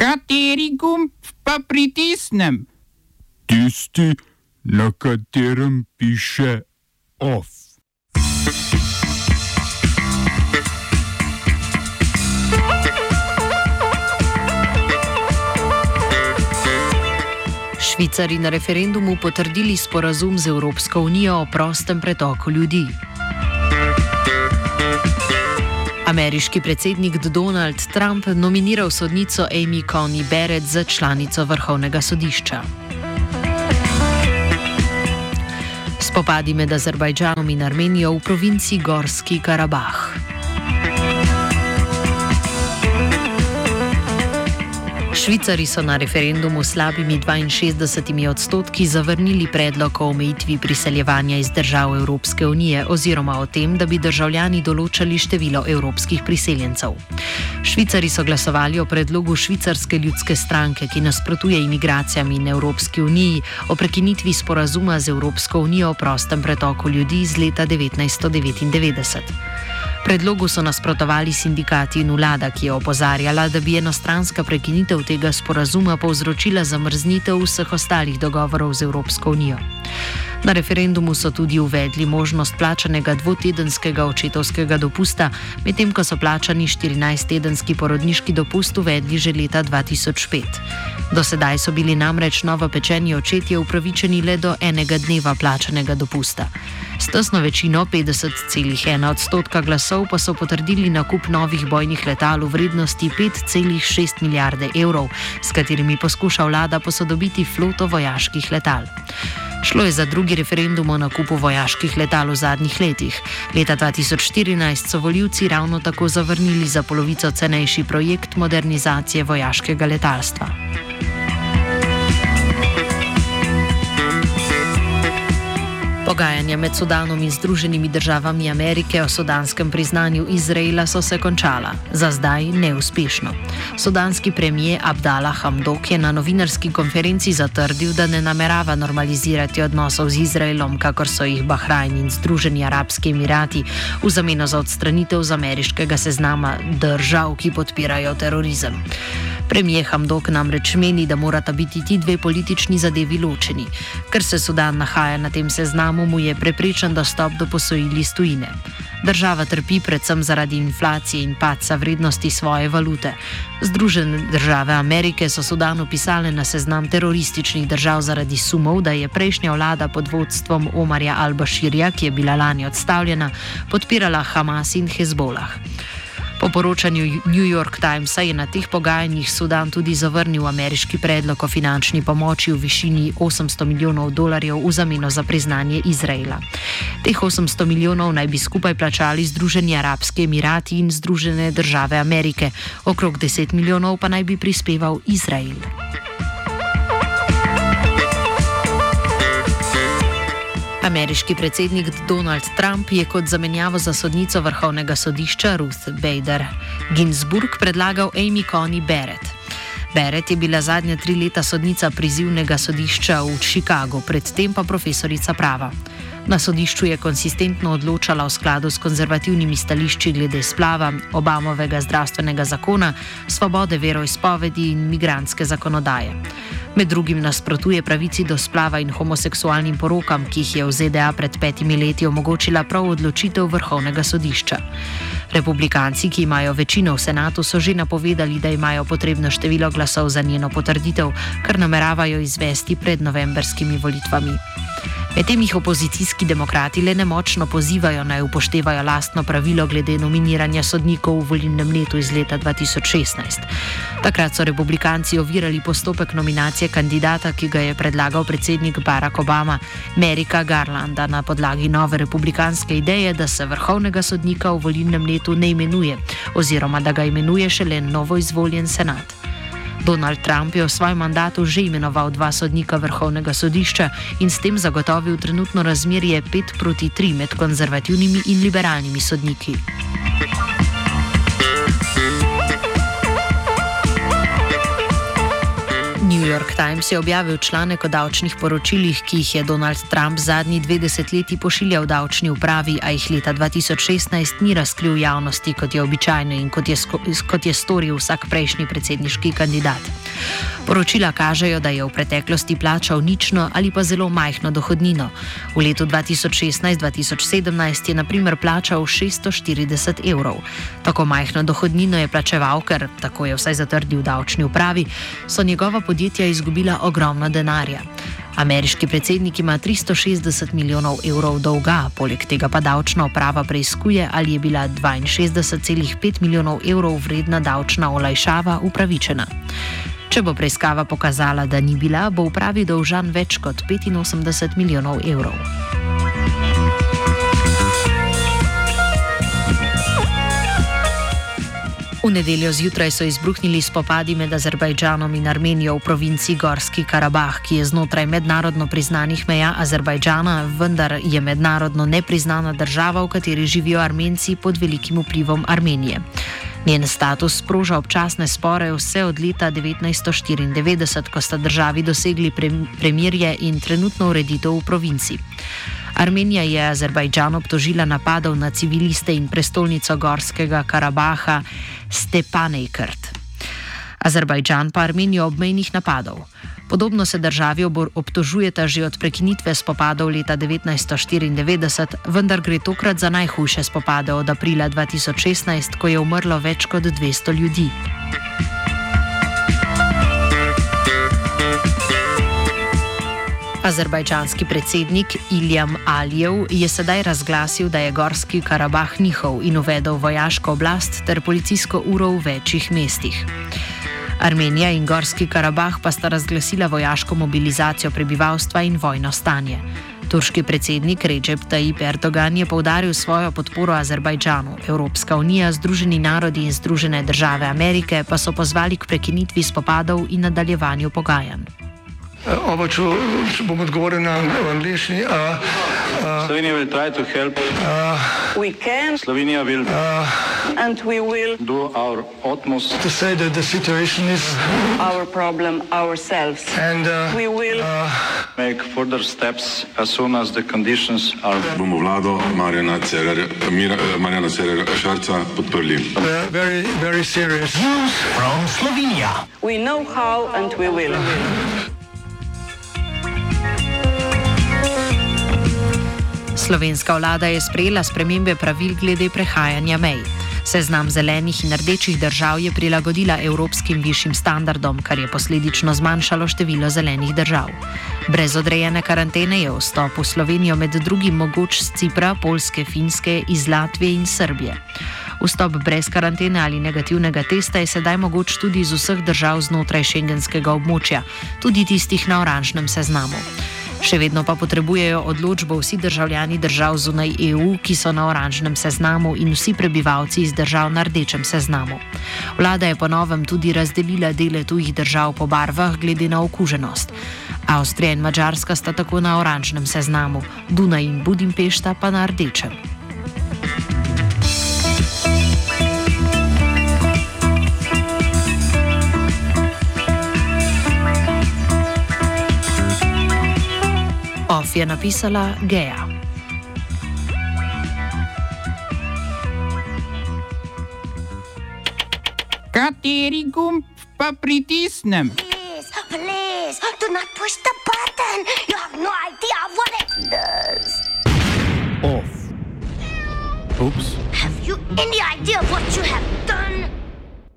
Kateri gumb pa pritisnem? Tisti, na katerem piše OF. Švicari na referendumu potrdili sporazum z Evropsko unijo o prostem pretoku ljudi. Ameriški predsednik Donald Trump nominiral sodnico Amy Coney Barrett za članico vrhovnega sodišča. Spopadi med Azerbajdžanom in Armenijo v provinci Gorski Karabah. Švicari so na referendumu s slabimi 62 odstotki zavrnili predlog o omejitvi priseljevanja iz držav Evropske unije oziroma o tem, da bi državljani določali število evropskih priseljencev. Švicari so glasovali o predlogu švicarske ljudske stranke, ki nasprotuje imigracijam in Evropski uniji o prekinitvi sporazuma z Evropsko unijo o prostem pretoku ljudi iz leta 1999. Predlogu so nasprotovali sindikati in vlada, ki je opozarjala, da bi enostranska prekinitev tega sporazuma povzročila zamrznitev vseh ostalih dogovorov z Evropsko unijo. Na referendumu so tudi uvedli možnost plačanega dvotedenskega očetovskega dopusta, medtem ko so plačani 14-tedenski porodniški dopust uvedli že leta 2005. Do sedaj so bili namreč novopečeni očetje upravičeni le do enega dneva plačanega dopusta. S tesno večino 50,1 odstotka glasov pa so potrdili nakup novih bojnih letal v vrednosti 5,6 milijarde evrov, s katerimi poskuša vlada posodobiti floto vojaških letal. Šlo je za drugi referendum o nakupu vojaških letal v zadnjih letih. Leta 2014 so voljivci ravno tako zavrnili za polovico cenejši projekt modernizacije vojaškega letalstva. Pogajanja med Sudanom in Združenimi državami Amerike o sudanskem priznanju Izraela so se končala, za zdaj neuspešno. Sudanski premijer Abdallah Hamdok je na novinarski konferenci zatrdil, da ne namerava normalizirati odnosov z Izraelom, kakor so jih Bahrajn in Združeni arabski emirati, v zameno za odstranitev z ameriškega seznama držav, ki podpirajo terorizem. Premijer Hamdok namreč meni, da morata biti ti dve politični zadevi ločeni. Ker se Sudan nahaja na tem seznamu, mu je preprečen dostop do posojil iz tujine. Država trpi predvsem zaradi inflacije in padca vrednosti svoje valute. Združene države Amerike so Sudanu pisale na seznam terorističnih držav zaradi sumov, da je prejšnja vlada pod vodstvom Omarja Al-Bashirja, ki je bila lani odstavljena, podpirala Hamas in Hezbolah. Po poročanju New York Timesa je na teh pogajanjih Sudan tudi zavrnil ameriški predlog o finančni pomoči v višini 800 milijonov dolarjev v zameno za priznanje Izraela. Teh 800 milijonov naj bi skupaj plačali Združeni arabski emirati in Združene države Amerike, okrog 10 milijonov pa naj bi prispeval Izrael. Ameriški predsednik Donald Trump je kot zamenjavo za sodnico vrhovnega sodišča Ruth Bader Ginsburg predlagal Amy Coney Barrett. Barrett je bila zadnja tri leta sodnica prizivnega sodišča v Chicagu, predtem pa profesorica prava. Na sodišču je konsistentno odločala v skladu s konzervativnimi stališči glede splava, Obamovega zdravstvenega zakona, svobode veroizpovedi in migranske zakonodaje. Med drugim nasprotuje pravici do splava in homoseksualnim porokam, ki jih je v ZDA pred petimi leti omogočila prav odločitev vrhovnega sodišča. Republikanci, ki imajo večino v senatu, so že napovedali, da imajo potrebno število glasov za njeno potrditev, kar nameravajo izvesti pred novemberskimi volitvami. Medtem jih opozicijski demokrati le nemočno pozivajo naj upoštevajo lastno pravilo glede nominiranja sodnikov v volilnem letu iz leta 2016. Takrat so republikanci ovirali postopek nominacije kandidata, ki ga je predlagal predsednik Barack Obama, Merika Garlanda, na podlagi nove republikanske ideje, da se vrhovnega sodnika v volilnem letu ne imenuje oziroma da ga imenuje šele novo izvoljen senat. Donald Trump je v svojem mandatu že imenoval dva sodnika vrhovnega sodišča in s tem zagotovil trenutno razmerje 5 proti 3 med konzervativnimi in liberalnimi sodniki. York Times je objavil članek o davčnih poročilih, ki jih je Donald Trump zadnji dve desetletji pošiljal davčni upravi, a jih leta 2016 ni razkril javnosti, kot je običajno in kot je, kot je storil vsak prejšnji predsedniški kandidat. Poročila kažejo, da je v preteklosti plačal nično ali pa zelo majhno dohodnino. V letu 2016-2017 je naprimer plačal 640 evrov. Tako majhno dohodnino je plačeval, ker, tako je vsaj zatrdil davčni upravi, so njegova podjetja izgubila ogromno denarja. Ameriški predsednik ima 360 milijonov evrov dolga, poleg tega pa davčna uprava preizkuje, ali je bila 62,5 milijonov evrov vredna davčna olajšava upravičena. Če bo preiskava pokazala, da ni bila, bo upravi dolžan več kot 85 milijonov evrov. V nedeljo zjutraj so izbruhnili spopadi med Azerbajdžanom in Armenijo v provinci Gorski Karabah, ki je znotraj mednarodno priznanih meja Azerbajdžana, vendar je mednarodno nepriznana država, v kateri živijo Armenci pod velikim vplivom Armenije. Njen status sproža občasne spore vse od leta 1994, ko sta državi dosegli premirje in trenutno ureditev v provinci. Armenija je Azerbajdžan obtožila napadov na civiliste in prestolnico Gorskega Karabaha Stepanejkrt. Azerbajdžan pa Armenijo obmejnih napadov. Podobno se državi obtožujeta že od prekinitve spopadov leta 1994, vendar gre tokrat za najhujše spopade od aprila 2016, ko je umrlo več kot 200 ljudi. Azerbajdžanski predsednik Iljam Alijev je sedaj razglasil, da je Gorski Karabah njihov in uvedel vojaško oblast ter policijsko uro v večjih mestih. Armenija in Gorski Karabah pa sta razglasila vojaško mobilizacijo prebivalstva in vojno stanje. Turški predsednik Recep Tayyip Erdogan je povdaril svojo podporo Azerbajdžanu. Evropska unija, Združeni narodi in Združene države Amerike pa so pozvali k prekinitvi spopadov in nadaljevanju pogajanj. Uh, oba, če, bom odgovoril na angliški. Uh, uh, Slovenija bo poskušala pomagati. Slovenija bo naredila naš utmost, da bo rekla, da je situacija naš problem, sami. In bomo naredili nadaljnje korake, as soon as the conditions are. Bomo vlado Marjana Cererera Šarca podprli. Very, very serious news from Slovenija. We know how and we will. Slovenska vlada je sprejela spremembe pravil glede prehajanja mej. Seznam zelenih in rdečih držav je prilagodila evropskim višjim standardom, kar je posledično zmanjšalo število zelenih držav. Brez odrejene karantene je vstop v Slovenijo med drugim mogoč z Cipra, Polske, Finske, iz Latvije in Srbije. Vstop brez karantene ali negativnega testa je sedaj mogoč tudi iz vseh držav znotraj šengenskega območja, tudi tistih na oranžnem seznamu. Še vedno pa potrebujejo odločbo vsi državljani držav zunaj EU, ki so na oranžnem seznamu in vsi prebivalci iz držav na rdečem seznamu. Vlada je ponovem tudi razdelila dele tujih držav po barvah glede na okuženost. Avstrija in Mačarska sta tako na oranžnem seznamu, Dunaj in Budimpešta pa na rdečem. Off je napisala Geja. Kateri gumb pa pritisnem? Please, please, do not push the button. You have no idea what it does. Off. Oops. Have you any idea what you have done?